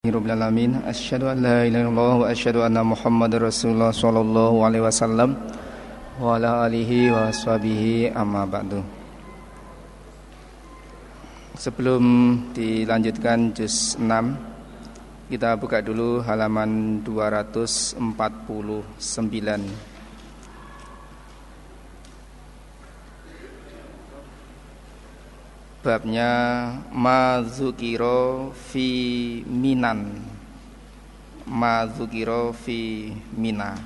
Rabbil alamin asyhadu an la ilaha illallah wa asyhadu anna muhammadar rasulullah sallallahu alaihi wasallam wa ala alihi wa sahbihi amma ba'du. Sebelum dilanjutkan juz 6 kita buka dulu halaman 249 babnya mazukiro fi minan mazukiro fi mina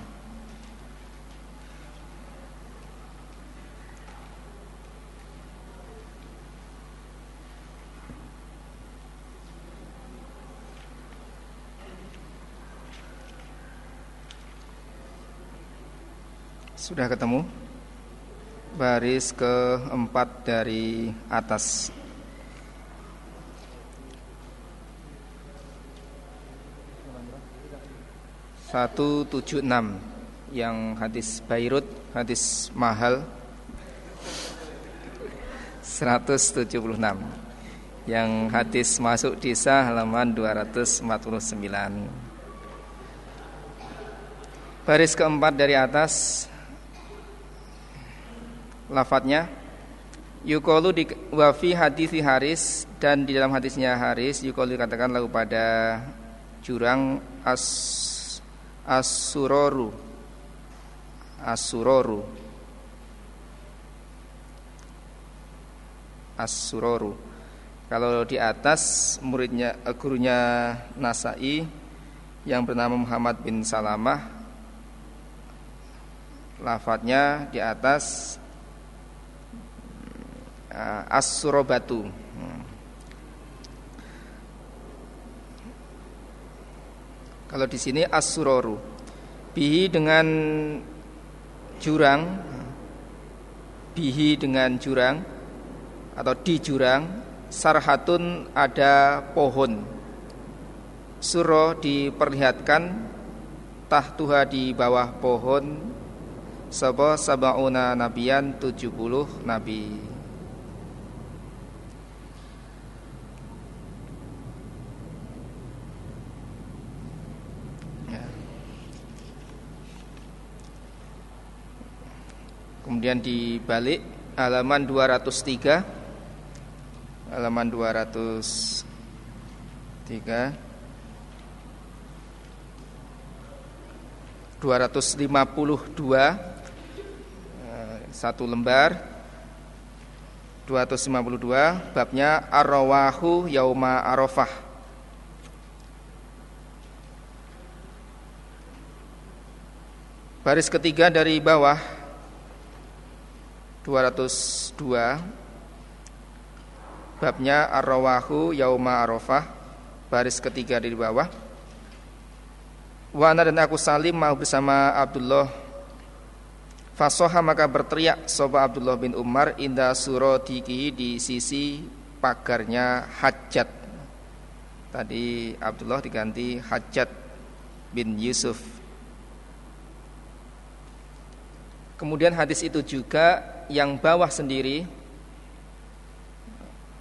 Sudah ketemu? Baris keempat dari atas. Satu tujuh enam yang hadis Beirut hadis mahal. 176 yang hadis masuk desa halaman 249 baris keempat dari atas lafadznya. Yukolu di wafi hadisi Haris dan di dalam hadisnya Haris Yukolu dikatakan lalu pada jurang as asuroru asuroru asuroru kalau di atas muridnya eh, gurunya Nasai yang bernama Muhammad bin Salamah lafadznya di atas as-surabatu. Hmm. Kalau di sini as-suroru. Bihi dengan jurang bihi dengan jurang atau di jurang sarhatun ada pohon suro diperlihatkan tahtuha di bawah pohon Sabo sabauna nabian 70 nabi Kemudian dibalik halaman 203 halaman 203 252 satu lembar. 252 babnya arwahu yauma arafah. Baris ketiga dari bawah 202 babnya ar-rawahu yauma arafah baris ketiga di bawah. Wana dan aku salim mau bersama Abdullah. Fasoha maka berteriak Soba Abdullah bin Umar Indah surotiki di sisi pagarnya Hajat Tadi Abdullah diganti Hajat bin Yusuf. Kemudian hadis itu juga yang bawah sendiri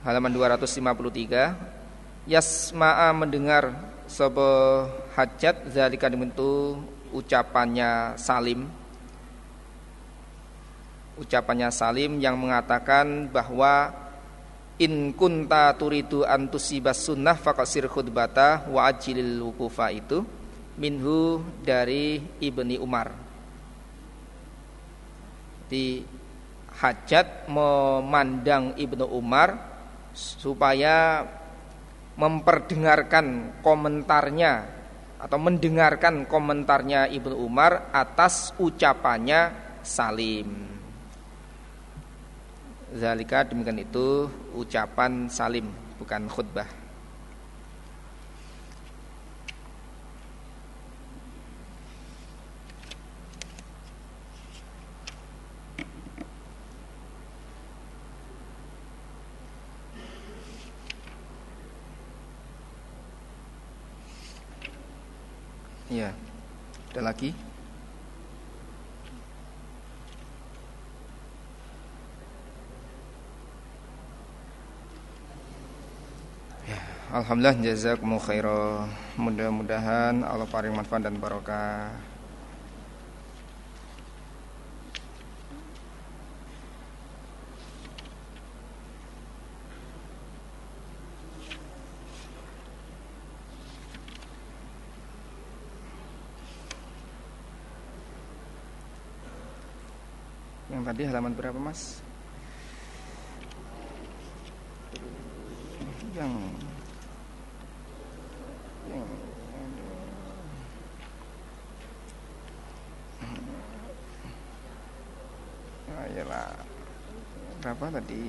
halaman 253 yasma'a mendengar sebuah hajat zalika dibentuk ucapannya Salim. Ucapannya Salim yang mengatakan bahwa in kunta turidu antusibas sunnah faqasir khutbata wa ajilil wukufa itu minhu dari Ibni Umar. Di hajat memandang Ibnu Umar supaya memperdengarkan komentarnya atau mendengarkan komentarnya Ibnu Umar atas ucapannya Salim. Zalika demikian itu ucapan Salim bukan khutbah. Ya, ada lagi? Ya, Alhamdulillah jazakumullah khairan. Mudah-mudahan Allah paling manfaat dan barokah. Tadi halaman berapa, Mas? Yang Ayolah berapa tadi?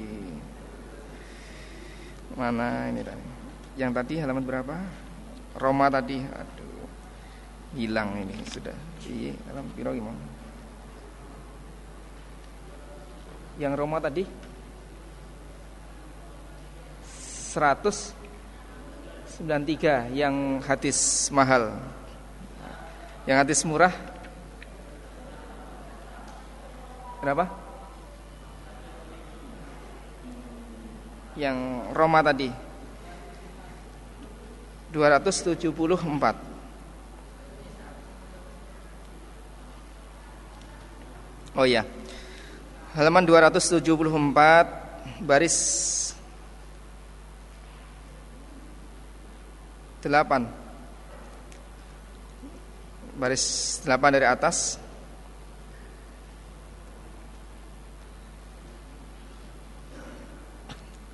Mana ini tadi? Yang tadi halaman berapa? Roma tadi. Aduh. Hilang ini sudah. Iya dalam piro gimana yang Roma tadi? 100 93 yang hadis mahal. Yang hadis murah? Berapa? Yang Roma tadi? 274 Oh ya Halaman 274 Baris 8 Baris 8 dari atas.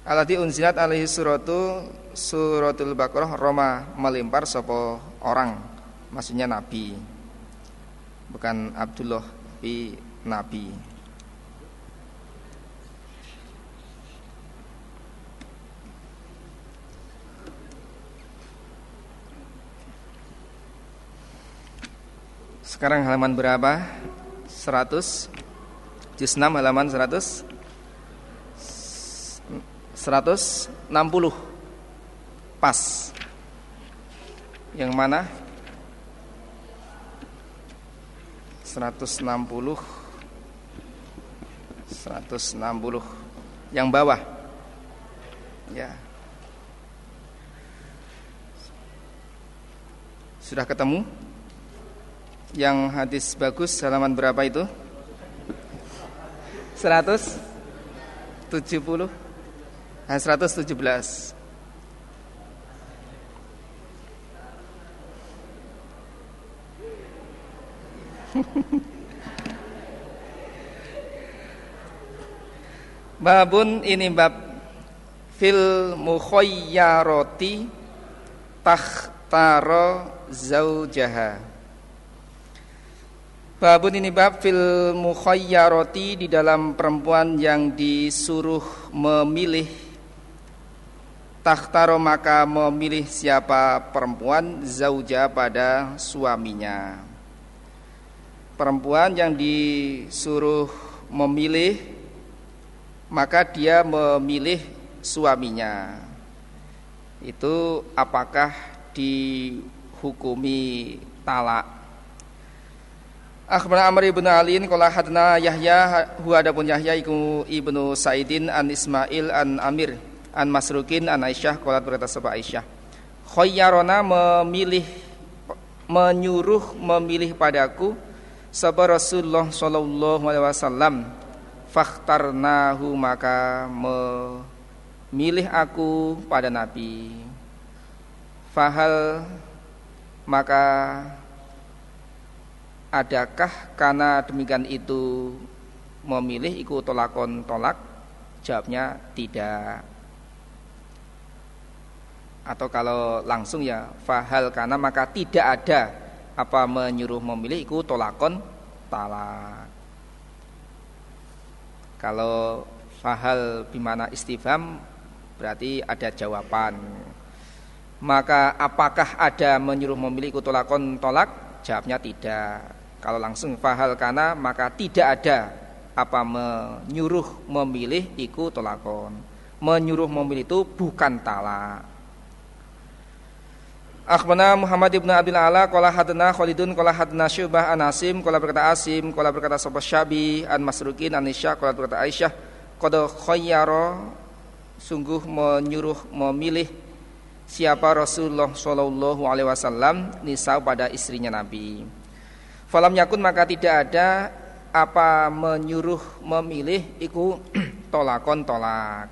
Alati unzilat alaihi suratu suratul Baqarah Roma melimpar sopo orang. Maksudnya nabi. Bukan Abdullah tapi nabi Sekarang halaman berapa? 100 Juz 6 halaman 100 160 Pas. Yang mana? 160 160 Yang bawah. Ya. Sudah ketemu? Yang hadis bagus halaman berapa itu? 170 nah, 117 Babun ini bab. Fil mukhayyarati takhtara zaujaha Babun ini bab fil mukhayyarati di dalam perempuan yang disuruh memilih takhtaro maka memilih siapa perempuan zauja pada suaminya. Perempuan yang disuruh memilih maka dia memilih suaminya. Itu apakah dihukumi talak Akhbarana Amr ibn Ali qala hadna Yahya huwa adapun Yahya iku ibnu Saidin an Ismail an Amir an Masrukin an Aisyah qala berkata sebab Aisyah. Khayyarona memilih menyuruh memilih padaku sapa Rasulullah sallallahu alaihi wasallam fakhtarnahu maka memilih aku pada Nabi. Fahal maka adakah karena demikian itu memilih ikut tolakon tolak? Jawabnya tidak. Atau kalau langsung ya fahal karena maka tidak ada apa menyuruh memilih ikut tolakon talak. Kalau fahal bimana istifham berarti ada jawaban. Maka apakah ada menyuruh memilih ikut tolakon tolak jawabnya tidak kalau langsung fahal kana maka tidak ada apa menyuruh memilih iku tolakon. Menyuruh memilih itu bukan talak. Akhbana Muhammad ibn Abdul Ala Qala hadna Khalidun Qala hadna Syubah an Asim Qala berkata Asim Qala berkata Sobat Syabi An Masrukin An Isya Qala berkata Aisyah Qada khayyara Sungguh menyuruh memilih siapa Rasulullah Shallallahu Alaihi Wasallam nisa pada istrinya Nabi. Falam yakun maka tidak ada apa menyuruh memilih iku tolakon tolak.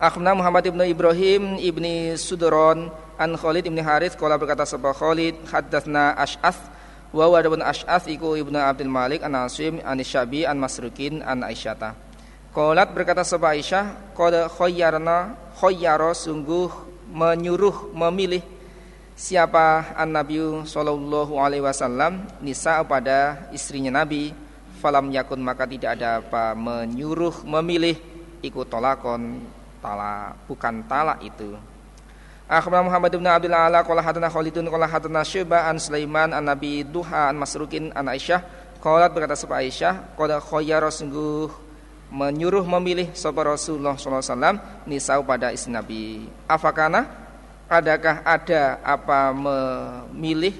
Akhna Muhammad ibnu Ibrahim ibni Sudron an Khalid ibni Harith kala berkata sebab Khalid haddatsna Ash'ath wa wa adapun Ash'ath iku ibnu Abdul Malik an Asim an Syabi an Masrukin an Aisyata. Qalat berkata sebab Aisyah qad khayyarna khayyara sungguh menyuruh memilih siapa an Nabi sallallahu alaihi wasallam nisa pada istrinya Nabi falam yakun maka tidak ada apa menyuruh memilih ikut tolakon talak bukan talak itu Akhbarana Muhammad bin Abdul Ala qala hadana Khalidun qala hadana Syu'bah an Sulaiman an Nabi Duha an Masrukin an Aisyah qalat berkata sapa Aisyah qad khayyara sungguh menyuruh memilih sapa Rasulullah wasallam nisau pada istri Nabi. Afakana adakah ada apa memilih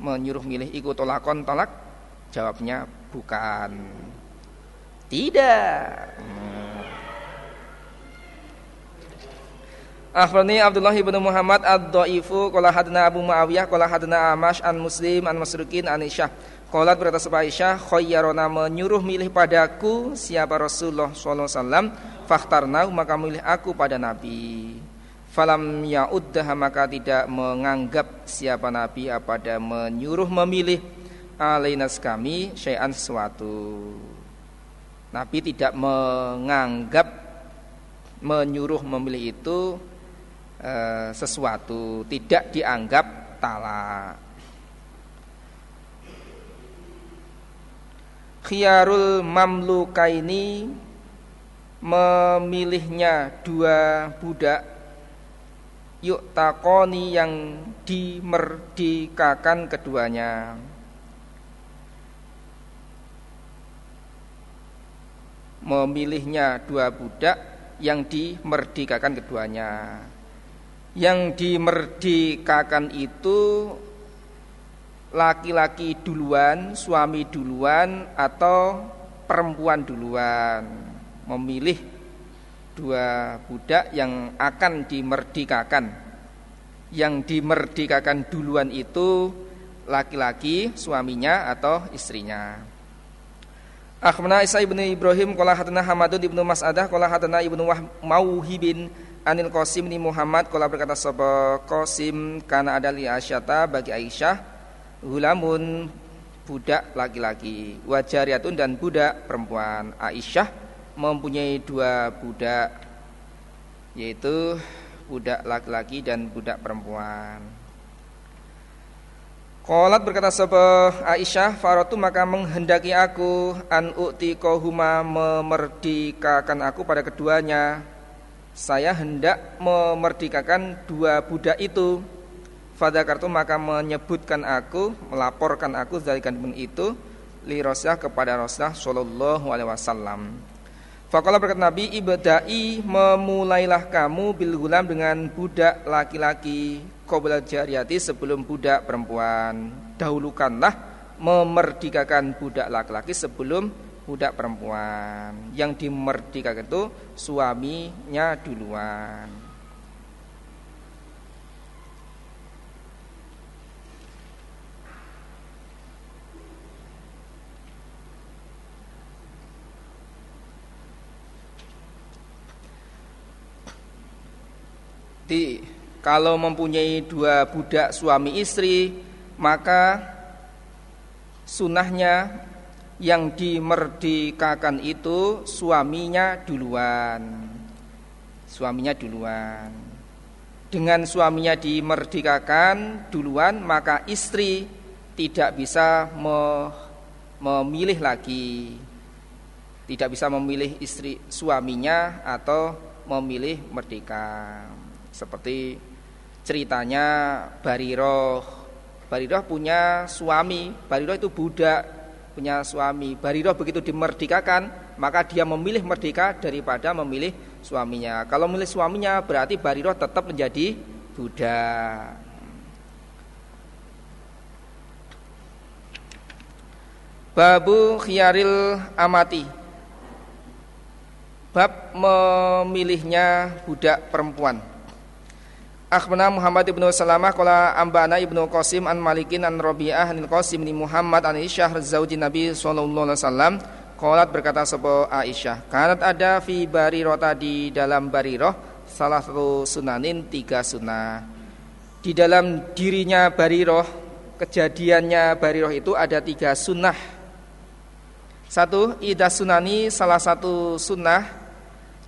menyuruh milih ikut tolakon tolak? Jawabnya bukan. Tidak. Akhbarani Abdullah ibn Muhammad ad-Dhaifu qala hadna Abu Muawiyah qala hadna Amash an Muslim an Masrukin an Aisyah. Qalat berkata sebab Aisyah khayyarona menyuruh milih padaku siapa Rasulullah sallallahu alaihi wasallam fakhtarna maka milih aku pada Nabi. Falam ya'uddah maka tidak menganggap siapa Nabi pada menyuruh memilih alainas kami syai'an sesuatu. Nabi tidak menganggap menyuruh memilih itu Eh, sesuatu tidak dianggap talak. Khiyarul mamlukaini memilihnya dua budak yuk takoni yang dimerdekakan keduanya. Memilihnya dua budak yang dimerdekakan keduanya yang dimerdekakan itu laki-laki duluan, suami duluan atau perempuan duluan memilih dua budak yang akan dimerdekakan. Yang dimerdekakan duluan itu laki-laki suaminya atau istrinya. Akhbarana Isa ibnu Ibrahim qala hadana Hamadun ibnu Mas'adah qala hadana ibnu Mauhibin Anil Qasim ni Muhammad Kala berkata sapa Qasim Karena ada li Aisyata bagi Aisyah Hulamun budak laki-laki Wajariatun dan budak perempuan Aisyah mempunyai dua budak Yaitu budak laki-laki dan budak perempuan. Qalat berkata sapa Aisyah Faratu maka menghendaki aku An u'ti kohuma memerdekakan aku pada keduanya. Saya hendak memerdekakan dua budak itu. Fadakartu maka menyebutkan aku, melaporkan aku zalikan pun itu li Rasulullah kepada Rasulullah Shallallahu Alaihi Wasallam. Fakallah berkata Nabi ibadai memulailah kamu bil gulam dengan budak laki-laki qabla jariyati sebelum budak perempuan. Dahulukanlah memerdekakan budak laki-laki sebelum budak perempuan yang dimerdekakan itu suaminya duluan Di, kalau mempunyai dua budak suami istri maka sunahnya yang dimerdekakan itu suaminya duluan. Suaminya duluan. Dengan suaminya dimerdekakan duluan maka istri tidak bisa me memilih lagi. Tidak bisa memilih istri suaminya atau memilih merdeka. Seperti ceritanya Bariroh. Bariroh punya suami, Bariroh itu budak punya suami. Bariroh begitu dimerdekakan, maka dia memilih merdeka daripada memilih suaminya. Kalau memilih suaminya berarti Bariroh tetap menjadi budak. Babu khiyaril amati. Bab memilihnya budak perempuan. Akhbarana Muhammad ibnu Salamah qala ambana ibnu Qasim an Malikin an Rabi'ah an Qasim bin Muhammad an Aisyah zauji Nabi sallallahu alaihi wasallam qalat berkata sapa Aisyah kanat ada fi barirota di dalam bariroh salah satu sunanin tiga sunnah. Di dalam dirinya bariroh kejadiannya bariroh itu ada tiga sunnah. Satu idah sunani salah satu sunnah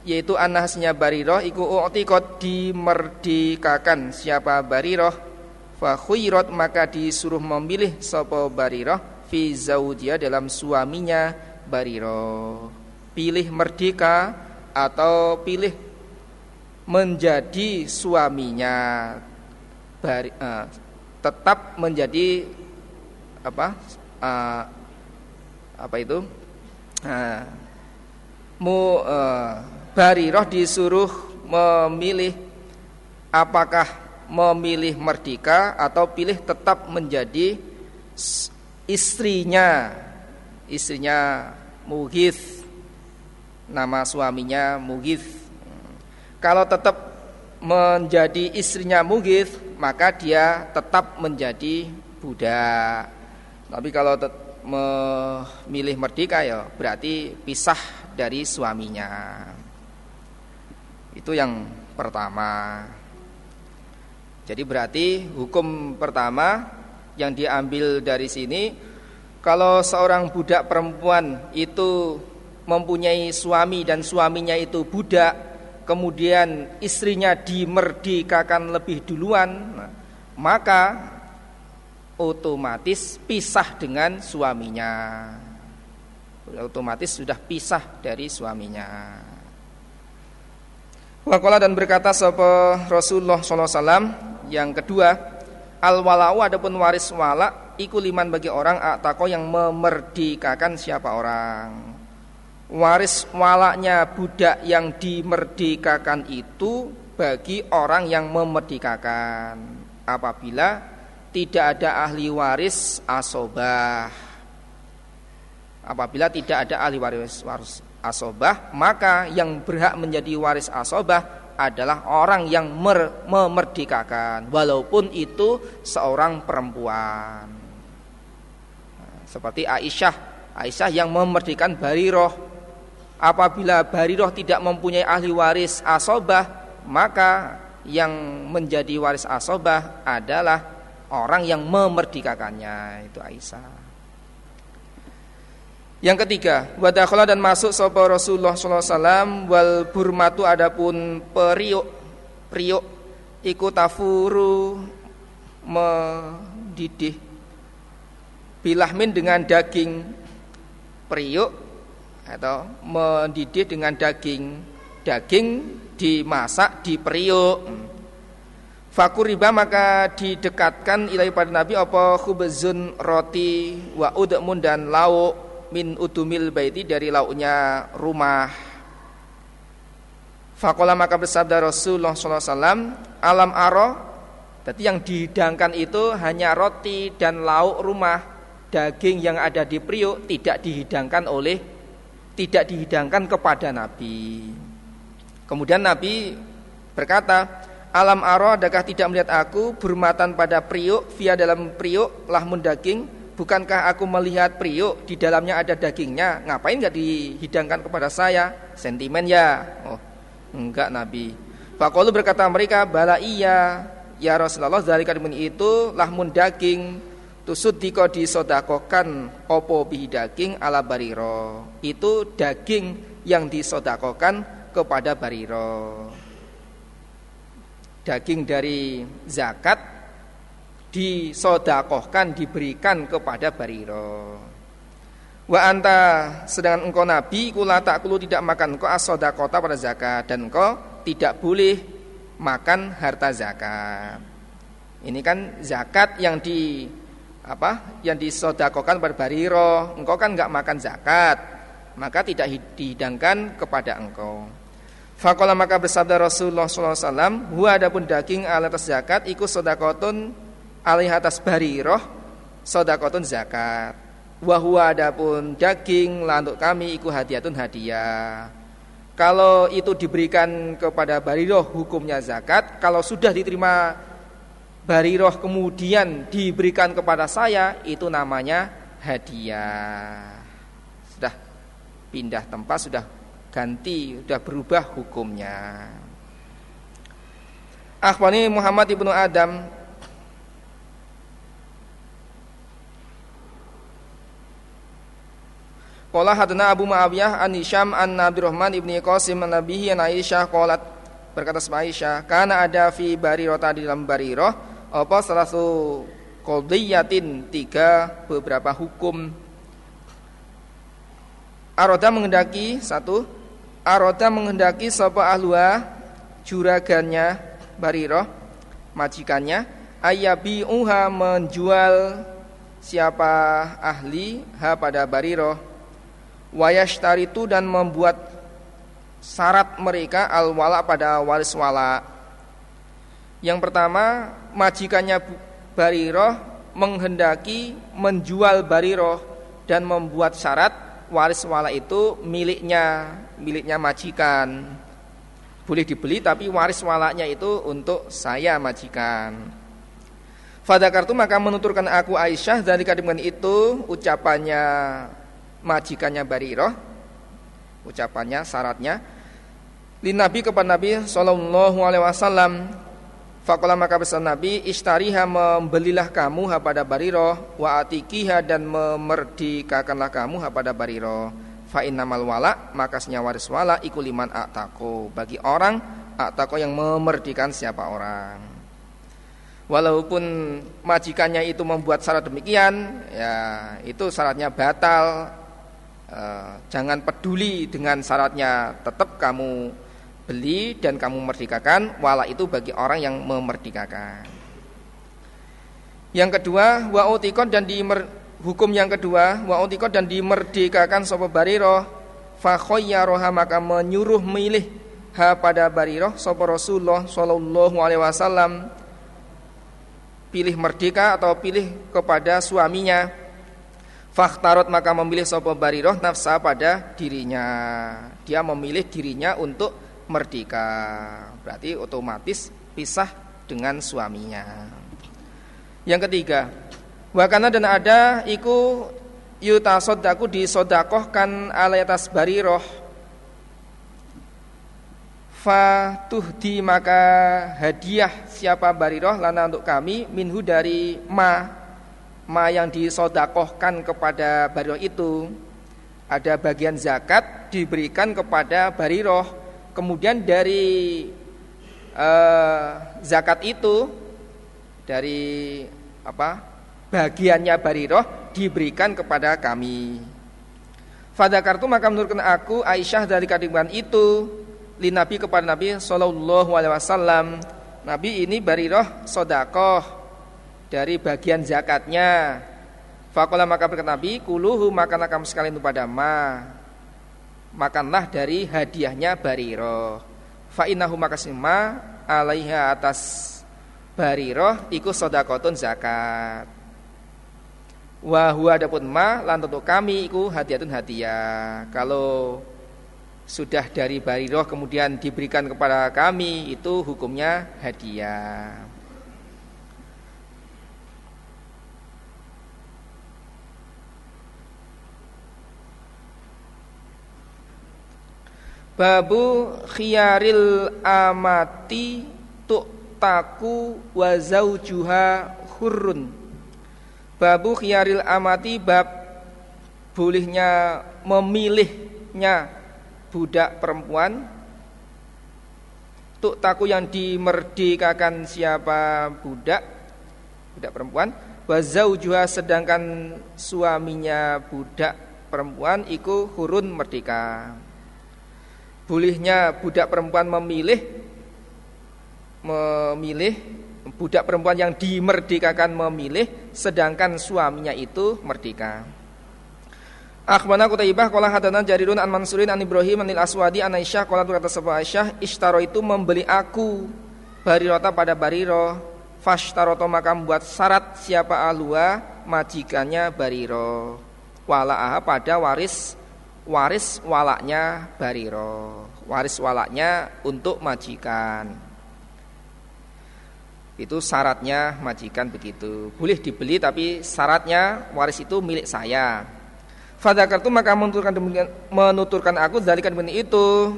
yaitu anahasnya Bariroh iku u'tikot dimerdekakan. Siapa Bariroh fa khuyrat maka disuruh memilih sapa Bariroh fi zaujia dalam suaminya Bariroh. Pilih merdeka atau pilih menjadi suaminya Bari, uh, tetap menjadi apa uh, apa itu? Uh, mu uh, Bariroh disuruh memilih apakah memilih merdeka atau pilih tetap menjadi istrinya. Istrinya Mughith. Nama suaminya Mughith. Kalau tetap menjadi istrinya Mughith maka dia tetap menjadi budak. Tapi kalau memilih merdeka ya berarti pisah dari suaminya itu yang pertama. Jadi berarti hukum pertama yang diambil dari sini kalau seorang budak perempuan itu mempunyai suami dan suaminya itu budak, kemudian istrinya dimerdekakan lebih duluan, maka otomatis pisah dengan suaminya. Otomatis sudah pisah dari suaminya. Wakola dan berkata sapa Rasulullah SAW yang kedua al walau adapun waris wala iku liman bagi orang atako yang memerdekakan siapa orang. Waris walaknya budak yang dimerdekakan itu bagi orang yang memerdekakan. Apabila tidak ada ahli waris asobah. Apabila tidak ada ahli waris, waris asobah maka yang berhak menjadi waris asobah adalah orang yang mer memerdekakan. Walaupun itu seorang perempuan. Seperti Aisyah. Aisyah yang memerdekakan Bariroh. Apabila Bariroh tidak mempunyai ahli waris asobah maka yang menjadi waris asobah adalah orang yang memerdekakannya. Itu Aisyah yang ketiga, wadakhala dan masuk sapa Rasulullah sallallahu alaihi wasallam wal burmatu adapun periuk periuk iku tafuru mendidih bilahmin dengan daging periuk atau mendidih dengan daging daging dimasak di periuk Fakuriba maka didekatkan ilahi pada Nabi apa khubzun roti wa udmun dan lauk min utumil baiti dari lauknya rumah. Fakola maka bersabda Rasulullah SAW Alam aro Jadi yang dihidangkan itu hanya roti dan lauk rumah Daging yang ada di priuk tidak dihidangkan oleh Tidak dihidangkan kepada Nabi Kemudian Nabi berkata Alam aro adakah tidak melihat aku Bermatan pada priuk Via dalam priuk lahmun daging bukankah aku melihat priuk di dalamnya ada dagingnya? Ngapain nggak dihidangkan kepada saya? Sentimen ya. Oh enggak nabi. Fakolu berkata mereka bala iya ya Rasulullah dari kalimun itu lahmun daging. Tusud diko disodakokan opo bihi daging ala bariro. Itu daging yang disodakokan kepada bariro. Daging dari zakat disodakohkan diberikan kepada Bariro. Wa anta sedangkan engkau Nabi kula tak kulu tidak makan engkau asodakota pada zakat dan engkau tidak boleh makan harta zakat. Ini kan zakat yang di apa yang disodakokan pada Bariro. Engkau kan nggak makan zakat, maka tidak dihidangkan kepada engkau. Fakola maka bersabda Rasulullah SAW, Huwa adapun daging alat zakat ikut sodakotun alih atas bariroh sodakotun zakat wahwa adapun daging lantuk kami iku hadiatun hadiah Kalau itu diberikan kepada bariroh hukumnya zakat. Kalau sudah diterima bariroh kemudian diberikan kepada saya itu namanya hadiah. Sudah pindah tempat, sudah ganti, sudah berubah hukumnya. Akhwani Muhammad ibnu Adam Qala hadana Abu Muawiyah an Hisham an Abdurrahman ibni Qasim an Nabihi an Aisyah qalat. Berkata sama Aisyah karena ada fi barirah tadi dalam barirah apa salah satu qadiyatin tiga beberapa hukum. Aroda menghendaki satu Aroda menghendaki sapa ahlua juragannya barirah majikannya ayabi uha menjual siapa ahli ha pada barirah wayashtaritu dan membuat syarat mereka al-wala pada waris wala. Yang pertama, majikannya Bariroh menghendaki menjual Bariroh dan membuat syarat waris wala itu miliknya, miliknya majikan. Boleh dibeli tapi waris walanya itu untuk saya majikan. Fadakartu maka menuturkan aku Aisyah dari kadiman itu ucapannya majikannya Bariroh ucapannya syaratnya di Nabi kepada Nabi Shallallahu Alaihi Wasallam Fakola maka pesan Nabi Ishtariha membelilah kamu pada Bariroh Wa atikiha dan memerdekakanlah kamu pada Bariroh Fa innamal wala maka waris wala ikuliman aktako Bagi orang aktako yang memerdekakan siapa orang. Walaupun majikannya itu membuat syarat demikian Ya itu syaratnya batal Eh, jangan peduli dengan syaratnya tetap kamu beli dan kamu merdekakan. Wala itu bagi orang yang memerdekakan. Yang kedua wa utikot dan di hukum yang kedua wa utikot dan dimerdekakan sapa bariroh. Fa roha maka menyuruh milih ha pada bariroh sapa Rasulullah sallallahu alaihi wasallam. Pilih merdeka atau pilih kepada suaminya Fakhtarot maka memilih sopo bariroh nafsa pada dirinya. Dia memilih dirinya untuk merdeka. Berarti otomatis pisah dengan suaminya. Yang ketiga, wakana dan ada iku yuta sodaku disodakohkan alai atas bariroh di maka hadiah siapa bariroh lana untuk kami minhu dari ma ma yang disodakohkan kepada bariroh itu. Ada bagian zakat diberikan kepada bariroh kemudian dari uh, zakat itu dari apa bagiannya bariroh diberikan kepada kami. Fadakartu maka menurutkan aku Aisyah dari kadiban itu li Nabi kepada Nabi Shallallahu Alaihi Wasallam. Nabi ini bariroh sodakoh dari bagian zakatnya. Fakola maka berkata Nabi, kuluhu makan kamu sekalian itu pada ma. Makanlah dari hadiahnya Bariro. Fa innahu makasima alaiha atas Bariro iku sodakotun zakat. Wahua adapun ma lan untuk kami iku hadiatun hadiah. Kalau sudah dari Bariro kemudian diberikan kepada kami itu hukumnya hadiah. Babu khiyaril amati taku wa zaujuha hurrun. Babu khiyaril amati bab bolehnya memilihnya budak perempuan. Taku yang dimerdekakan siapa budak budak perempuan. Wa zaujuha sedangkan suaminya budak perempuan iku hurun merdeka bolehnya budak perempuan memilih memilih budak perempuan yang dimerdekakan memilih sedangkan suaminya itu merdeka. Akhbarana Qutaibah qala hadatsana Jarirun an Mansurin an Ibrahim anil Aswadi an Aisyah qala berkata sebuah Aisyah ishtaro itu membeli aku barirota pada bariro fashtaroto maka membuat syarat siapa alua majikannya bariro wala pada waris waris walaknya Bariro. Waris walaknya untuk majikan. Itu syaratnya majikan begitu. Boleh dibeli tapi syaratnya waris itu milik saya. Fadakartu maka menuturkan demikian, menuturkan aku dari demikian itu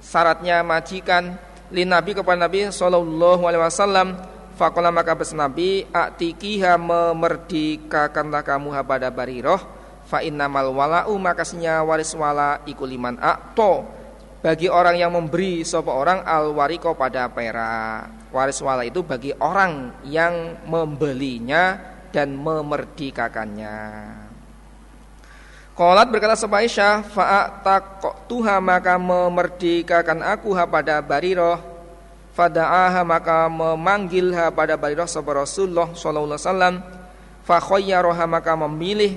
syaratnya majikan lin Nabi kepada Nabi Shallallahu Alaihi Wasallam Fakola maka Nabi Aktikiha memerdekakanlah kamu pada bariroh Fa innamal wala'u makasnya waris wala ikuliman akto Bagi orang yang memberi sopa orang al wariko pada perak. Waris wala itu bagi orang yang membelinya dan memerdekakannya. Kolat berkata sopa Aisyah Tuha maka memerdekakan aku pada bariroh fada'aha maka memanggilha pada Barirah sahabat Rasulullah sallallahu alaihi wasallam. Fa khayyaraha maka memilih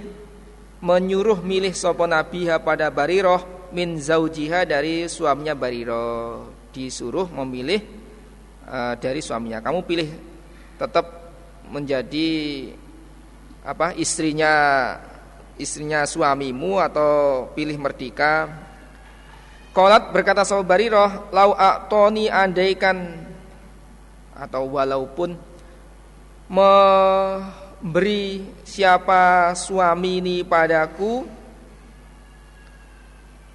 menyuruh milih sapa nabiha pada Barirah min zaujiha dari suaminya Barirah. Disuruh memilih uh, dari suaminya. Kamu pilih tetap menjadi apa istrinya istrinya suamimu atau pilih merdeka? Kolat berkata sahabat Bariroh, lau aktoni andaikan atau walaupun memberi siapa suami ini padaku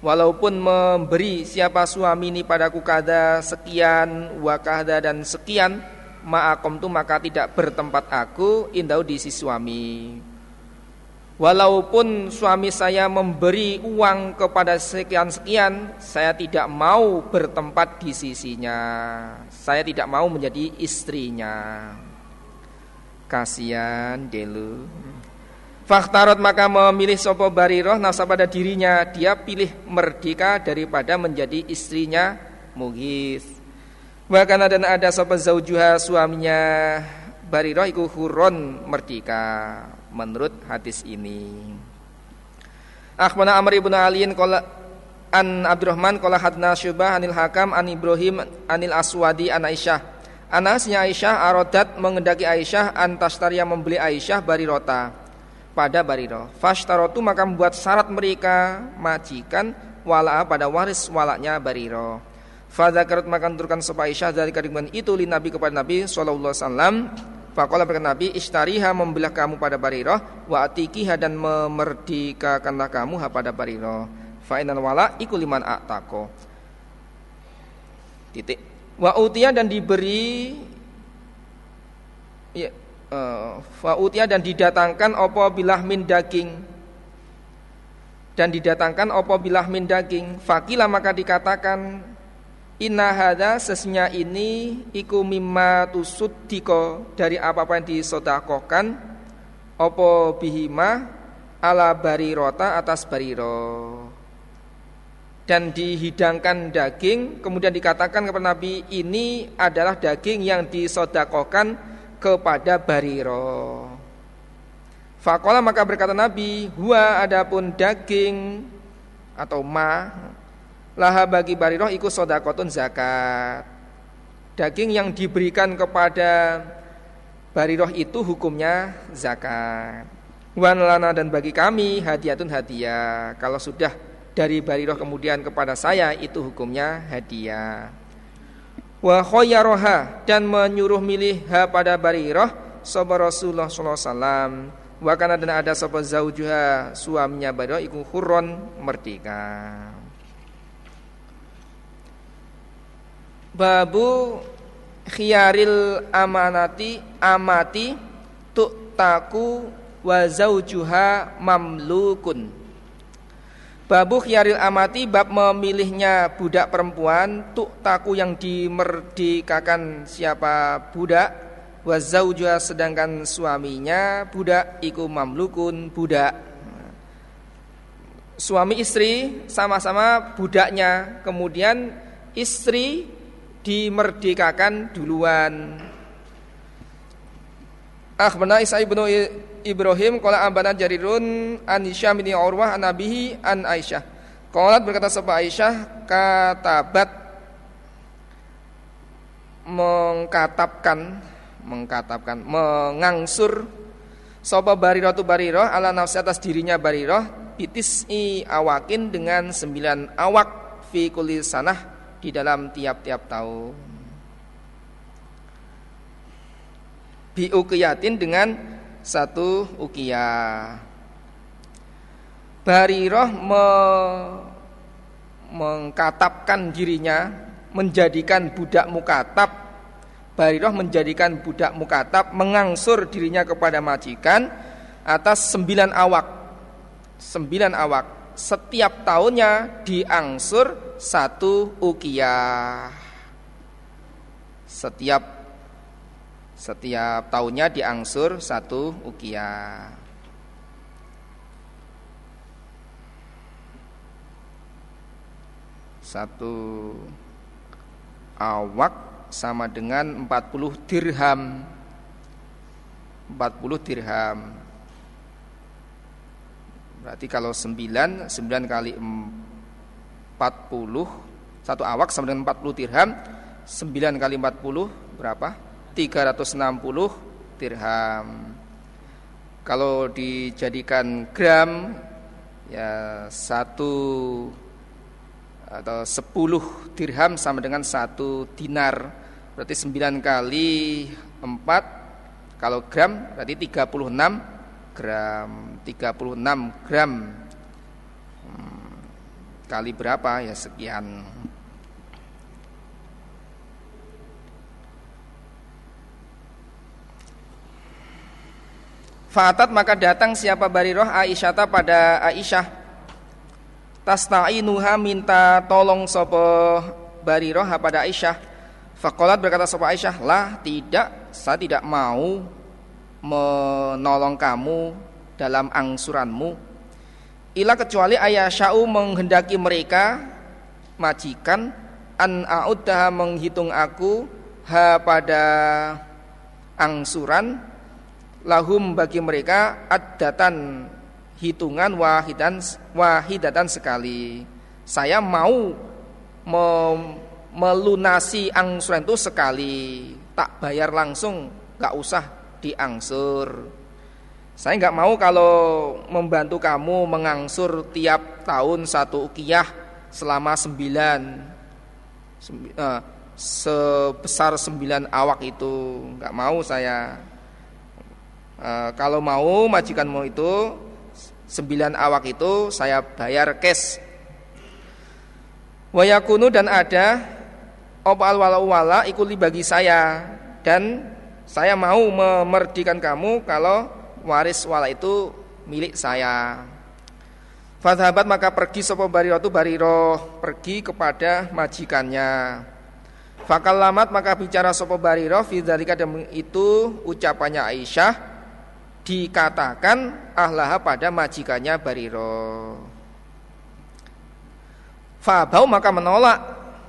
walaupun memberi siapa suami ini padaku kada sekian wakahda dan sekian ma'akom tu maka tidak bertempat aku indau di si suami Walaupun suami saya memberi uang kepada sekian-sekian, saya tidak mau bertempat di sisinya. Saya tidak mau menjadi istrinya. Kasihan delu. Faktarot maka memilih sopo bariroh nafsa pada dirinya. Dia pilih merdeka daripada menjadi istrinya Mugis. Bahkan ada ada sopo zaujuha suaminya bariroh iku huron merdeka menurut hadis ini. Akhbana Amr ibn Aliin qala an Abdurrahman qala hadna Syubah anil Hakam an Ibrahim anil Aswadi an Aisyah. Anasnya Aisyah arodat mengendaki Aisyah antastaria membeli Aisyah barirota pada bariro. Fashtarotu maka membuat syarat mereka majikan wala pada waris walaknya bariro. Fadzakarat maka turkan supaya Aisyah dari kadiman itu li Nabi kepada Nabi sallallahu alaihi wasallam Fakola berkata Nabi, ishtariha membelah kamu pada bariroh, wa atikiha dan memerdekakanlah kamu pada bariroh. Fa'inan wala iku liman a'tako. Titik. Wa utia dan diberi ya, uh, utia dan didatangkan opo bilah min daging. Dan didatangkan opo bilah min daging. Fakila maka dikatakan Inna hada sesnya ini iku mimma tusuddiko. Dari apa-apa yang disodakokan opo bihima ala barirota atas bariro dan dihidangkan daging. Kemudian dikatakan kepada Nabi ini adalah daging yang disodakokan kepada bariro. Fakola maka berkata Nabi huwa adapun daging atau ma Laha bagi bariroh ikut sodakotun zakat. Daging yang diberikan kepada bariroh itu hukumnya zakat. Wan lana dan bagi kami hadiatun hadiah. Kalau sudah dari bariroh kemudian kepada saya itu hukumnya hadiah. Wa khoyaroha dan menyuruh milih ha pada bariroh Sobat Rasulullah SAW Wa kana dan ada sobat zaujuha suaminya bariroh ikut hurron merdeka. Babu khiyaril amanati amati taku wa zaujuha mamlukun. Babu khiyaril amati bab memilihnya budak perempuan taku yang dimerdekakan siapa budak wa zaujuha sedangkan suaminya budak iku mamlukun budak. Suami istri sama-sama budaknya, kemudian istri dimerdekakan duluan. Akhbarana Isa ibnu Ibrahim qala ambana Jarirun an Hisyam bin Urwah an Nabihi an Aisyah. Qalat berkata sapa Aisyah katabat mengkatapkan mengkatapkan mengangsur sapa bariratu barirah ala nafsi atas dirinya barirah bitis i awakin dengan sembilan awak fi kulli sanah di dalam tiap-tiap tahun. Bi ukiyatin dengan satu ukiyah. Bariroh me mengkatapkan dirinya menjadikan budak mukatab. Bariroh menjadikan budak mukatab mengangsur dirinya kepada majikan atas sembilan awak. Sembilan awak. Setiap tahunnya diangsur satu ukiyah setiap setiap tahunnya diangsur satu ukiyah satu awak sama dengan 40 dirham. 40 dirham. Berarti kalau 9 9 kali 40 Satu awak sama dengan 40 dirham 9 kali 40 berapa? 360 dirham. Kalau dijadikan gram Ya satu Atau 10 dirham sama dengan satu dinar. Berarti 9 kali 4 Kalau gram berarti 36 gram. 36 gram. Hmm, kali berapa? Ya sekian Fatat maka datang siapa bariroh Aisyata pada Aisyah. Tasna'inuha minta tolong sopo bariroh pada Aisyah. Fakolat berkata sopo Aisyah Lah tidak. Saya tidak mau menolong kamu dalam angsuranmu. Ila kecuali ayah sya'u menghendaki mereka majikan an a'uddah menghitung aku ha pada angsuran lahum bagi mereka ad-datan hitungan wahidan wahidatan sekali saya mau melunasi angsuran itu sekali tak bayar langsung gak usah diangsur. Saya nggak mau kalau membantu kamu mengangsur tiap tahun satu ukiyah selama sembilan uh, sebesar sembilan awak itu nggak mau saya. Uh, kalau mau majikanmu itu sembilan awak itu saya bayar cash. Wayakunu dan ada opal wala wala ikuli bagi saya dan saya mau memerdikan kamu kalau waris wala itu milik saya. Fadhabat maka pergi sopo bariro itu bariro pergi kepada majikannya. Fakal lamat maka bicara sopo bariro fidzalika itu ucapannya Aisyah dikatakan ahlah pada majikannya bariro. Fabau maka menolak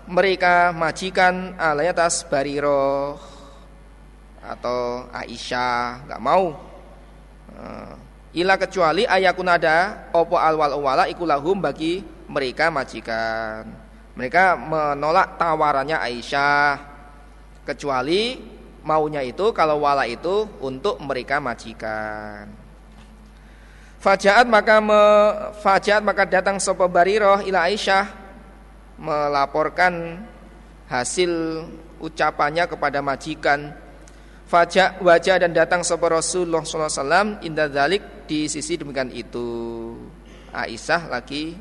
mereka majikan alay atas bariro. Atau Aisyah nggak mau. Uh, ila kecuali ayakun ada opo alwal wala ikulahum bagi mereka majikan. Mereka menolak tawarannya Aisyah. Kecuali maunya itu kalau wala itu untuk mereka majikan Fajaat maka me, fajaat maka datang sopo bariroh ila Aisyah melaporkan hasil ucapannya kepada majikan Fajak wajah dan datang sapa Rasulullah sallallahu alaihi wasallam inda dzalik di sisi demikian itu. Aisyah lagi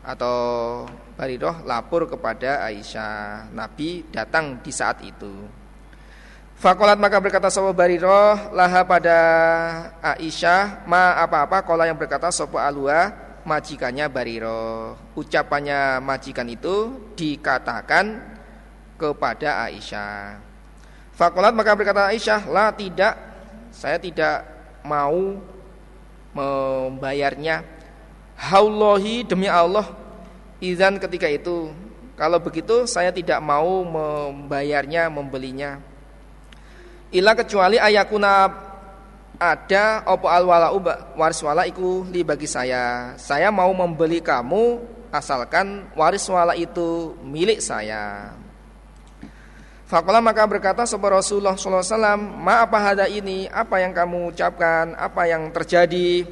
atau Bariroh lapor kepada Aisyah. Nabi datang di saat itu. Fakolat maka berkata sapa Bariroh laha pada Aisyah ma apa-apa kola yang berkata sapa Alua majikannya Bariroh. Ucapannya majikan itu dikatakan kepada Aisyah. Fakolat maka berkata Aisyah, la tidak, saya tidak mau membayarnya. Haulohi demi Allah, izan ketika itu. Kalau begitu saya tidak mau membayarnya, membelinya. Ila kecuali ayakuna ada opo alwala waris wala iku li bagi saya. Saya mau membeli kamu asalkan waris wala itu milik saya. Fakola maka berkata sebuah Rasulullah SAW Ma apa hada ini Apa yang kamu ucapkan Apa yang terjadi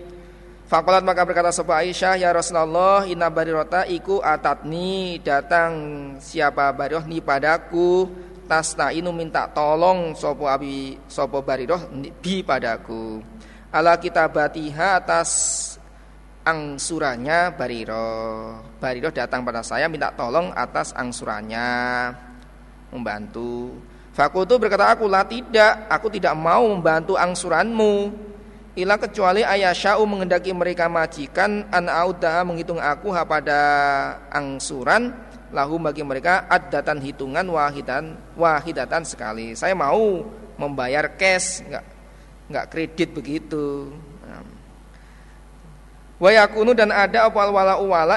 Fakolat maka berkata sebuah Aisyah ya Rasulullah inna barirota iku atatni datang siapa bariroh ni padaku tasnainu minta tolong sopo abi sopo bariroh bi padaku. Ala kita batiha atas angsurannya bariroh bariroh datang pada saya minta tolong atas angsurannya membantu. Fakultu berkata aku lah tidak. Aku tidak mau membantu angsuranmu. Ila kecuali ayasya'u mengendaki mereka majikan an auda menghitung aku pada angsuran lahu bagi mereka ad-datan hitungan wahidan wahidatan sekali. Saya mau membayar cash, enggak enggak kredit begitu. Wa yakunu dan ada opal wala wala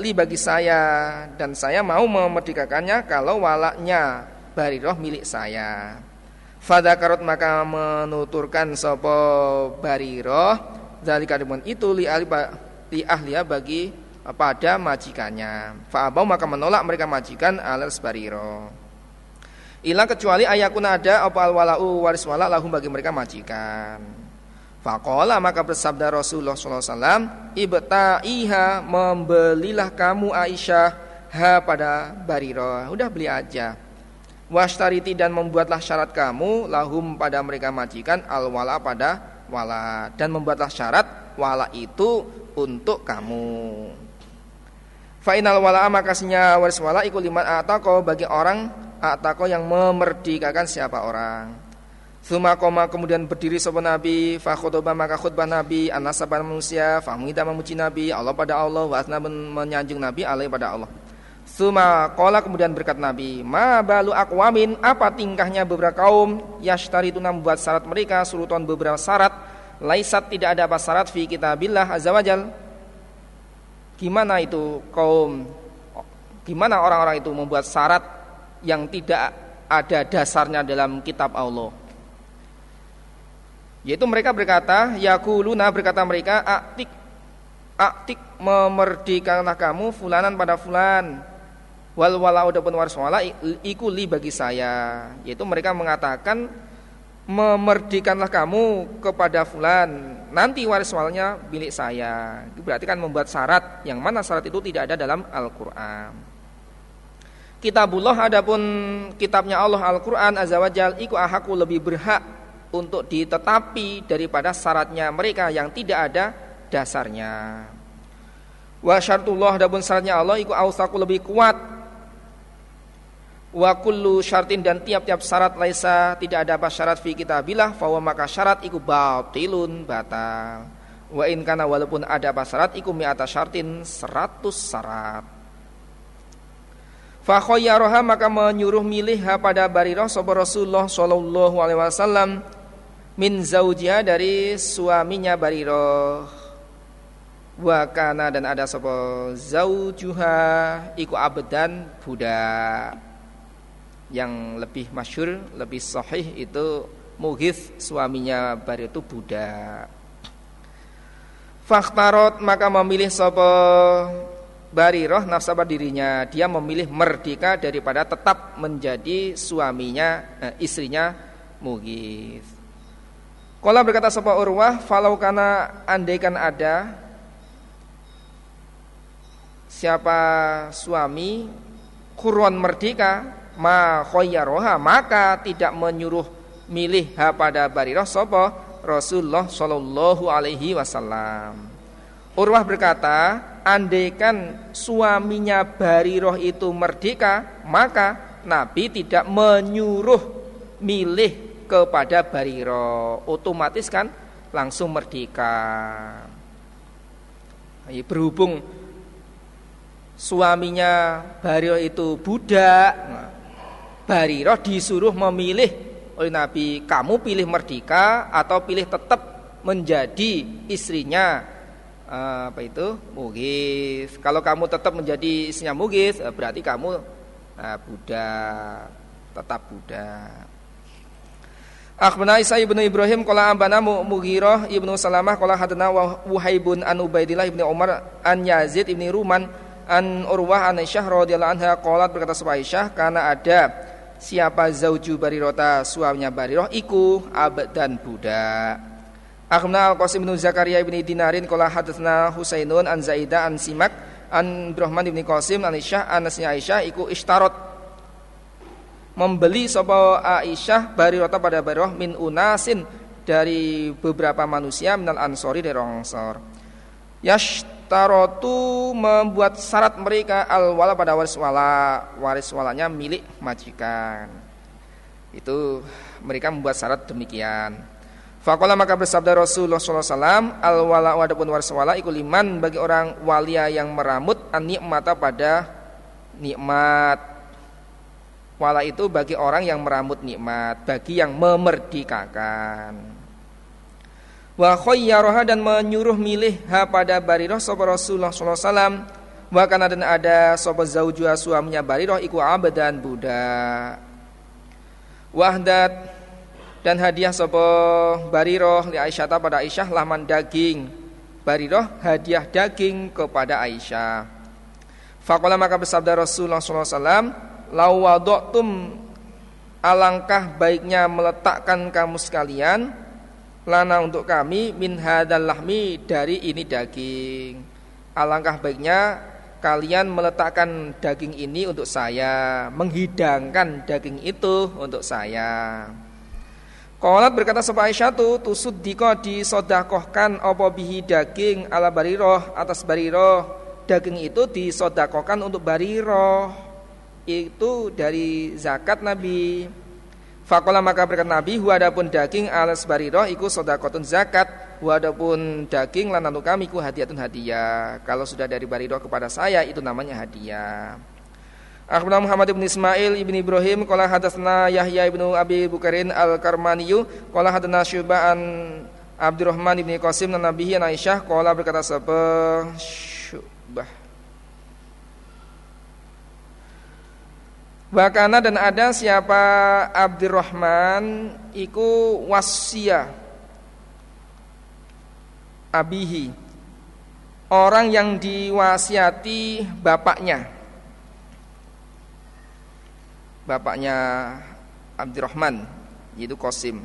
li bagi saya dan saya mau memerdekakannya kalau walaknya bariroh milik saya. Fadakarot maka menuturkan sopo bariro dari kadimun itu li ahliya bagi pada majikannya. Fa'abau maka menolak mereka majikan alas bariro. Ilang kecuali ayakun ada apa walau waris wala lahum bagi mereka majikan. Fakola maka bersabda Rasulullah SAW Ibta'iha membelilah kamu Aisyah Ha pada bariro Udah beli aja Washtariti dan membuatlah syarat kamu lahum pada mereka majikan al wala pada wala dan membuatlah syarat wala itu untuk kamu. Fainal wala makasnya waris wala ikut liman atako bagi orang atako yang memerdekakan siapa orang. Thuma koma kemudian berdiri sopan Nabi Fakhotoba maka khutbah Nabi Anasaban manusia Fahmida memuji Nabi Allah pada Allah Wasna menyanjung Nabi alaih pada Allah Suma kola kemudian berkat Nabi, ma balu akwamin apa tingkahnya beberapa kaum yashtari itu membuat syarat mereka suruton beberapa syarat laisat tidak ada apa syarat fi kitabillah azza wajal. Gimana itu kaum gimana orang-orang itu membuat syarat yang tidak ada dasarnya dalam kitab Allah. Yaitu mereka berkata, yakuluna berkata mereka, aktik aktik memerdekakanlah kamu fulanan pada fulan wal wala adapun waris wala iku li bagi saya yaitu mereka mengatakan memerdikanlah kamu kepada fulan. Nanti waris walanya milik saya. Berarti kan membuat syarat yang mana syarat itu tidak ada dalam Al-Qur'an. Kitabullah adapun kitabnya Allah Al-Qur'an azza wajal iku ahaku lebih berhak untuk ditetapi daripada syaratnya mereka yang tidak ada dasarnya. Wa syartullah adapun syaratnya Allah iku ausaku lebih kuat wa kullu syartin dan tiap-tiap syarat laisa tidak ada apa syarat fi kitabillah bahwa maka syarat iku batilun batal. Wa in kana walaupun ada apa syarat iku mi'ata syartin 100 syarat. Fa khayyaraha maka menyuruh milih pada Barirah sapa Rasulullah sallallahu alaihi wasallam min zaujiha dari suaminya Barirah. Wa kana dan ada sapa zaujuha iku abdan budak yang lebih masyur, lebih sahih itu Mughith suaminya Bari itu budak. Fakhtarot maka memilih sopo Bariroh nafsa dirinya. Dia memilih merdeka daripada tetap menjadi suaminya eh, Istrinya Mughith. Kala berkata sopo Urwah Falau kana andaikan ada Siapa suami Kurwan merdeka ma khayyaroha maka tidak menyuruh milih ha pada Barirah sapa Rasulullah sallallahu alaihi wasallam. Urwah berkata, andaikan suaminya Barirah itu merdeka, maka Nabi tidak menyuruh milih kepada Barirah. Otomatis kan langsung merdeka. Berhubung suaminya Barirah itu budak, nah, Bariroh disuruh memilih oleh Nabi, kamu pilih merdeka atau pilih tetap menjadi istrinya uh, apa itu mugis. Kalau kamu tetap menjadi istrinya mugis, eh, berarti kamu uh, budak, tetap budak. Akhbarana Isa ibnu Ibrahim qala ambana Mughirah ibnu Salamah qala hadana Wuhaibun an Ubaidillah ibnu Umar an Yazid ibnu Ruman an Urwah an Aisyah radhiyallahu anha qalat berkata Aisyah karena ada siapa zauju barirota suaminya bariroh iku abad dan budak Akhna Al-Qasim bin Zakaria bin Dinarin qala hadatsna Husainun an Zaidah an Simak an Abdurrahman bin Qasim an Aisyah an Aisyah iku ishtarot membeli sapa Aisyah barirota pada barirah min unasin dari beberapa manusia minal ansori dari orang ansor. Yashtarotu membuat syarat mereka al wala pada waris wala waris walanya milik majikan. Itu mereka membuat syarat demikian. Fakola maka bersabda Rasulullah SAW Al wala wadapun waris wala iku liman bagi orang walia yang meramut an nikmata pada nikmat Wala itu bagi orang yang meramut nikmat Bagi yang memerdekakan Wa khayyaroha dan menyuruh milih ha pada bariroh Sopa Rasulullah SAW Wa kana dan ada sopa zaujua suaminya bariroh Iku abadan budak Wahdat dan hadiah sopo bariroh li Aisyah pada Aisyah laman daging. Bariroh hadiah daging kepada Aisyah. Fakola maka bersabda Rasulullah SAW Lawadoktum alangkah baiknya meletakkan kamu sekalian lana untuk kami min hadal lahmi dari ini daging. Alangkah baiknya kalian meletakkan daging ini untuk saya menghidangkan daging itu untuk saya. Qalat berkata sebab Aisyah tu tusud diko disodakohkan opo bihi daging ala bariroh atas bariroh daging itu disodakohkan untuk bariroh itu dari zakat Nabi. Fakola maka berkata Nabi Wadapun daging alas bariroh iku sodakotun zakat. Wadapun daging lananu kami ku hadiatun hadiah. Kalau sudah dari bariroh kepada saya itu namanya hadiah. Akhbarana Muhammad ibn Ismail ibn Ibrahim qala hadatsna Yahya ibn Abi Bukarin al-Karmaniyu qala hadatsna Syu'ban Abdurrahman ibn Qasim dan Nabi Aisyah qala berkata sapa Wakana dan ada siapa Abdurrahman iku wasia abihi orang yang diwasiati bapaknya bapaknya Abdurrahman yaitu Qasim.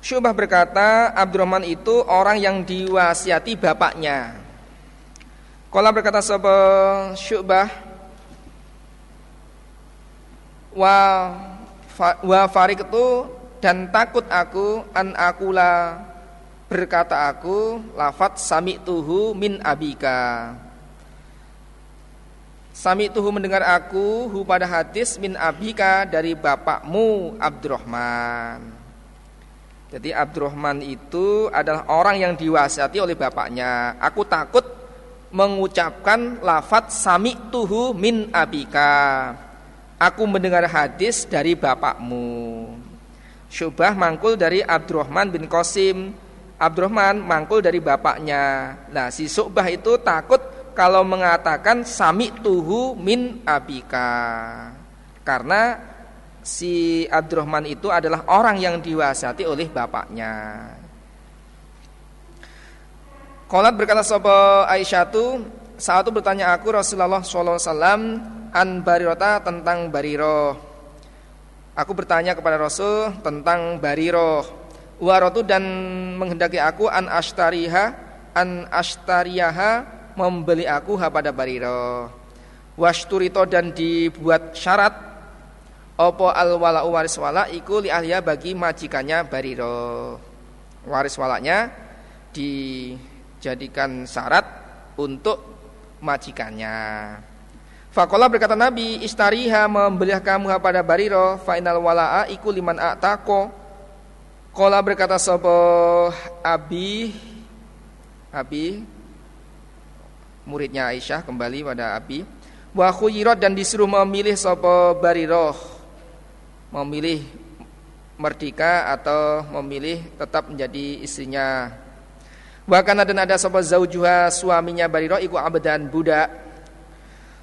Syubah berkata Abdurrahman itu orang yang diwasiati bapaknya. Kala berkata sapa Syubah wa wa dan takut aku an akula berkata aku lafat sami tuhu min abika Sami tuhu mendengar aku hu pada hadis min abika dari bapakmu Abdurrahman. Jadi Abdurrahman itu adalah orang yang diwasiati oleh bapaknya. Aku takut mengucapkan lafat sami tuhu min abika. Aku mendengar hadis dari bapakmu. Syubah mangkul dari Abdurrahman bin Qasim. Abdurrahman mangkul dari bapaknya. Nah si Syubah itu takut kalau mengatakan sami tuhu min abika karena si Abdurrahman itu adalah orang yang diwasiati oleh bapaknya. Kolat berkata sopo Aisyah tu saat itu bertanya aku Rasulullah SAW an barirota tentang bariro. Aku bertanya kepada Rasul tentang bariro. Warotu dan menghendaki aku an ashtariha an ashtariyaha membeli aku pada bariro wasturito dan dibuat syarat opo al wala waris wala iku li ahliya bagi majikannya bariro waris walanya dijadikan syarat untuk majikannya. Fakola berkata Nabi istariha membeli kamu pada bariro final walaa iku liman atako Kola berkata sopo abi? Abi muridnya Aisyah kembali pada Abi. Wa khuyirat dan disuruh memilih sapa bariroh memilih merdeka atau memilih tetap menjadi istrinya wa kana dan ada sapa zaujuha suaminya bariroh iku abdan budak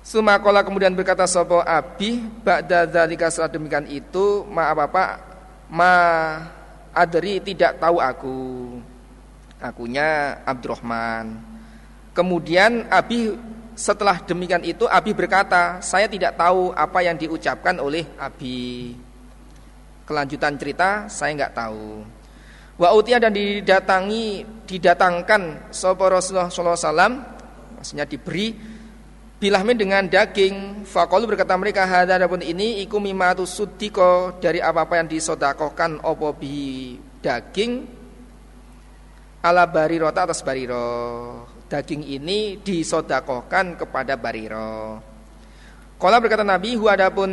Sumakola kemudian berkata sopo abi Ba'da dzalika setelah demikian itu Ma apa Ma adri tidak tahu aku Akunya Abdurrahman Kemudian Abi setelah demikian itu Abi berkata, saya tidak tahu apa yang diucapkan oleh Abi. Kelanjutan cerita saya nggak tahu. Wa utia dan didatangi didatangkan sapa Rasulullah sallallahu alaihi wasallam maksudnya diberi bilahmin dengan daging. Faqalu berkata mereka hadza ini iku mimatu suddiko dari apa-apa yang disodakohkan opo bi daging ala barirota atas bariro. Daging ini disodakohkan kepada bariro. Kala berkata Nabi, huwa adapun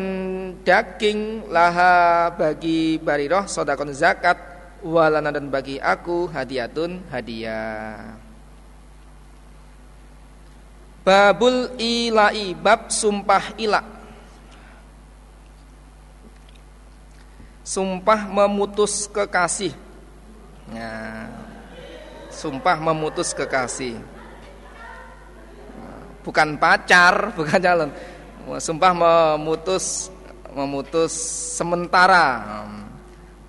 daging laha bagi bariroh sodakon zakat walana dan bagi aku hadiatun hadiah. Babul ilai bab sumpah ila. Sumpah memutus kekasih. Ya. Sumpah memutus kekasih. Bukan pacar, bukan calon. Sumpah memutus memutus sementara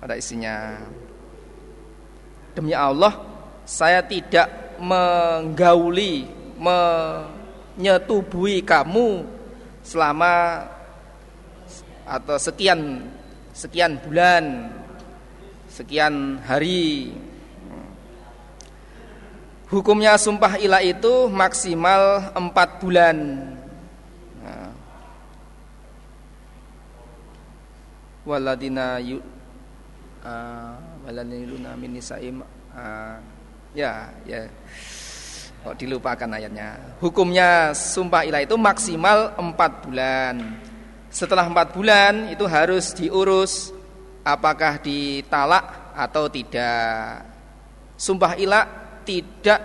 pada isinya. Demi Allah, saya tidak menggauli, menyetubui kamu selama atau sekian sekian bulan, sekian hari. Hukumnya sumpah ilah itu maksimal empat bulan. Nah. Waladina yu, uh, walaniluna min nisaim. Uh, ya ya. Kok dilupakan ayatnya? Hukumnya sumpah ilah itu maksimal empat bulan. Setelah empat bulan itu harus diurus apakah ditalak atau tidak. Sumpah ilah tidak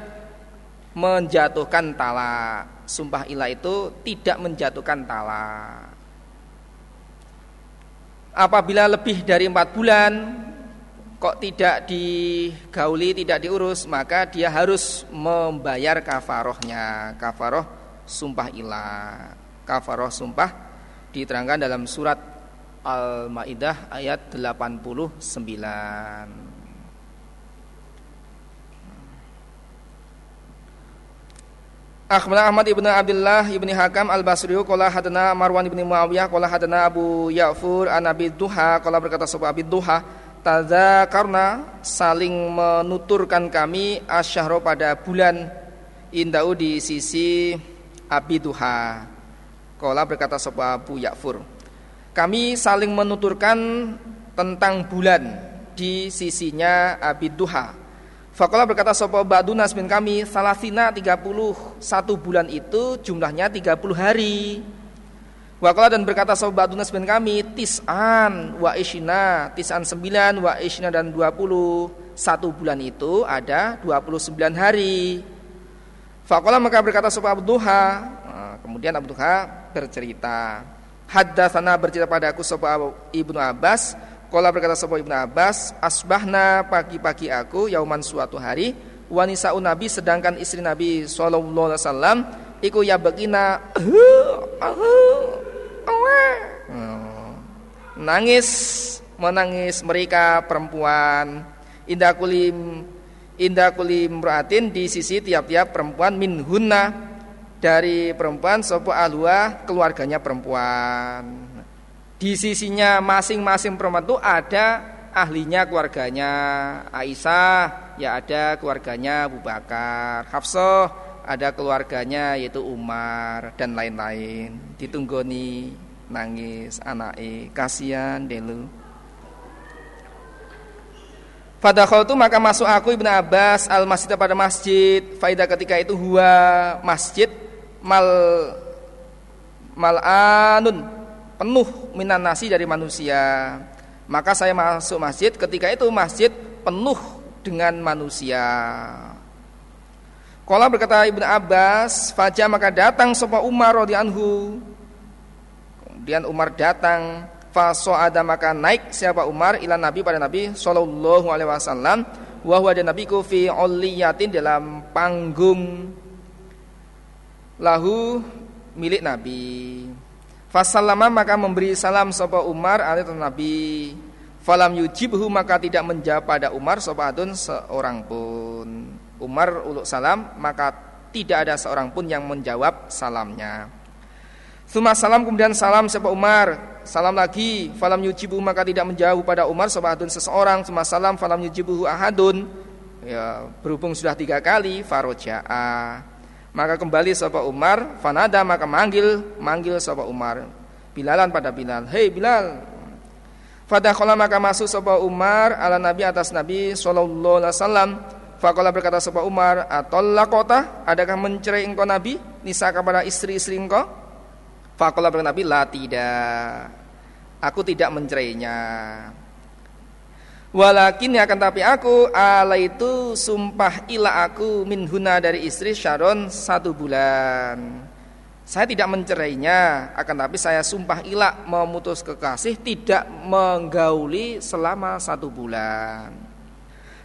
menjatuhkan talak. Sumpah ilah itu tidak menjatuhkan talak. Apabila lebih dari empat bulan kok tidak digauli, tidak diurus, maka dia harus membayar kafarohnya. Kafaroh sumpah ilah. Kafaroh sumpah diterangkan dalam surat Al-Maidah ayat 89. Akhbarana Ahmad ibn Abdullah ibn Hakam al-Basri qala hadana Marwan ibn Muawiyah qala hadana Abu Ya'fur an Abi Duha qala berkata sapa Abi Duha Tada karena saling menuturkan kami asyahro pada bulan indau di sisi abiduha. Kola berkata sopa Abu Yakfur. Kami saling menuturkan tentang bulan di sisinya abiduha. Fakola berkata sopa Ba'dunas bin kami salasina 31 bulan itu jumlahnya 30 hari. Wakala dan berkata sahabat Dunas bin kami tis'an wa ishina tis'an sembilan wa ishina dan dua puluh satu bulan itu ada dua puluh sembilan hari. Fakola maka berkata sahabat Duha nah, kemudian Abu Duha bercerita Haddatsana bercerita pada aku sahabat Ibnu Abbas Kola berkata sahabat Ibnu Abbas Asbahna pagi-pagi aku Yauman suatu hari Wanisa Nabi sedangkan istri Nabi Sallallahu Alaihi Wasallam Iku ya begina Hmm. Nangis menangis mereka perempuan. Indah kulim indah di sisi tiap-tiap perempuan min hunna. Dari perempuan sopo alua keluarganya perempuan. Di sisinya masing-masing perempuan itu ada ahlinya keluarganya. Aisyah ya ada keluarganya Abu Bakar. Hafsah ada keluarganya yaitu Umar dan lain-lain. Ditunggoni nangis anake kasihan delu. Pada itu maka masuk aku Ibnu Abbas al masjid pada masjid. Faidah ketika itu huwa masjid mal mal anun penuh minan nasi dari manusia. Maka saya masuk masjid ketika itu masjid penuh dengan manusia Kala berkata Ibnu Abbas, fajar maka datang sapa Umar radhiyallahu Kemudian Umar datang, faso ada maka naik siapa Umar ila Nabi pada Nabi sallallahu alaihi wasallam wa huwa dan nabiku fi uliyatin dalam panggung lahu milik Nabi. Fasallama maka memberi salam sapa Umar alaihi Nabi. Falam yujibhu maka tidak menjawab pada Umar sapa adun seorang pun. Umar uluk salam maka tidak ada seorang pun yang menjawab salamnya. Suma salam kemudian salam siapa Umar. Salam lagi Falam yujibu maka tidak menjauh pada Umar Sobatun seseorang. Suma salam falam yujibu ahadun. Ya, Berhubung sudah tiga kali Faroja'a. Maka kembali sahabat Umar Fanada maka manggil Manggil sahabat Umar. Bilalan pada Bilal. Hei Bilal. Fadakhala maka masuk sahabat Umar Ala Nabi atas Nabi Sallallahu alaihi wasallam Fakola berkata sahabat Umar Atolla kota Adakah mencerai engkau Nabi? Nisa kepada istri-istri engkau? Fakola berkata Nabi La tidak. Aku tidak mencerainya. Walakin akan tapi aku ala itu sumpah ila aku minhuna dari istri Sharon satu bulan. Saya tidak mencerainya, akan tapi saya sumpah ila memutus kekasih tidak menggauli selama satu bulan.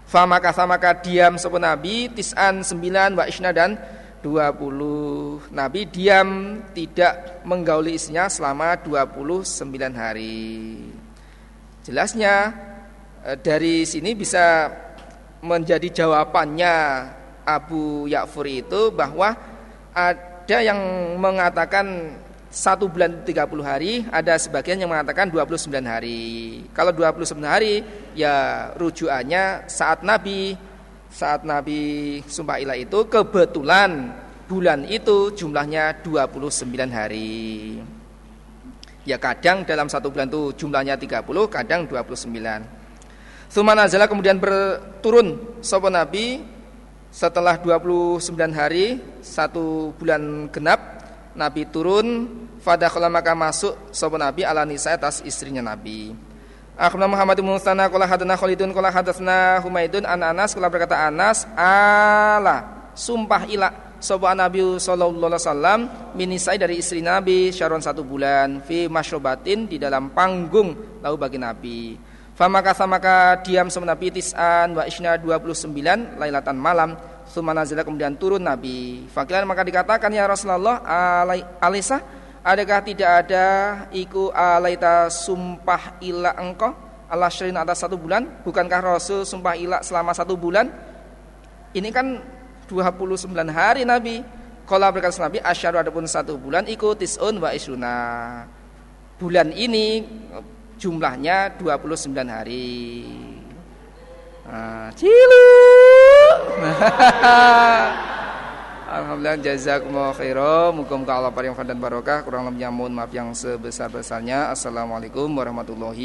Famaka maka diam sepun Nabi tis'an sembilan wa isna dan dua puluh Nabi diam tidak menggauli istrinya selama dua puluh sembilan hari. Jelasnya Eh, dari sini bisa menjadi jawabannya Abu Ya'fur itu bahwa ada yang mengatakan satu bulan 30 hari, ada sebagian yang mengatakan 29 hari. Kalau 29 hari ya rujukannya saat Nabi saat Nabi sumpah ilah itu kebetulan bulan itu jumlahnya 29 hari. Ya kadang dalam satu bulan itu jumlahnya 30, kadang 29. Sumanazala kemudian berturun sopo Nabi setelah 29 hari satu bulan genap Nabi turun fadakhala maka masuk sopo Nabi ala nisa atas istrinya Nabi. Akhbarna Muhammad bin Mustana qala hadana Khalidun qala hadatsna Humaidun an Anas qala berkata Anas ala sumpah ila sapa Nabi sallallahu alaihi wasallam minisai dari istri Nabi syaron satu bulan fi masyrobatin di dalam panggung lalu bagi Nabi. Famaka maka diam sama Nabi tis'an wa isna 29 lailatan malam Suma nazila kemudian turun Nabi. Fakilan maka dikatakan ya Rasulullah Alisa Adakah tidak ada Iku alaita sumpah ila engkau? Allah syirin atas satu bulan. Bukankah Rasul sumpah ila selama satu bulan? Ini kan 29 hari Nabi. Kalau berkata Nabi Asyaru adapun satu bulan Iku tis'un wa isuna Bulan ini jumlahnya 29 hari. Nah, cilu. Alhamdulillah jazakumullah khairan. Muga-muga Allah paring dan barokah. Kurang lebihnya mohon maaf yang sebesar-besarnya. Assalamualaikum warahmatullahi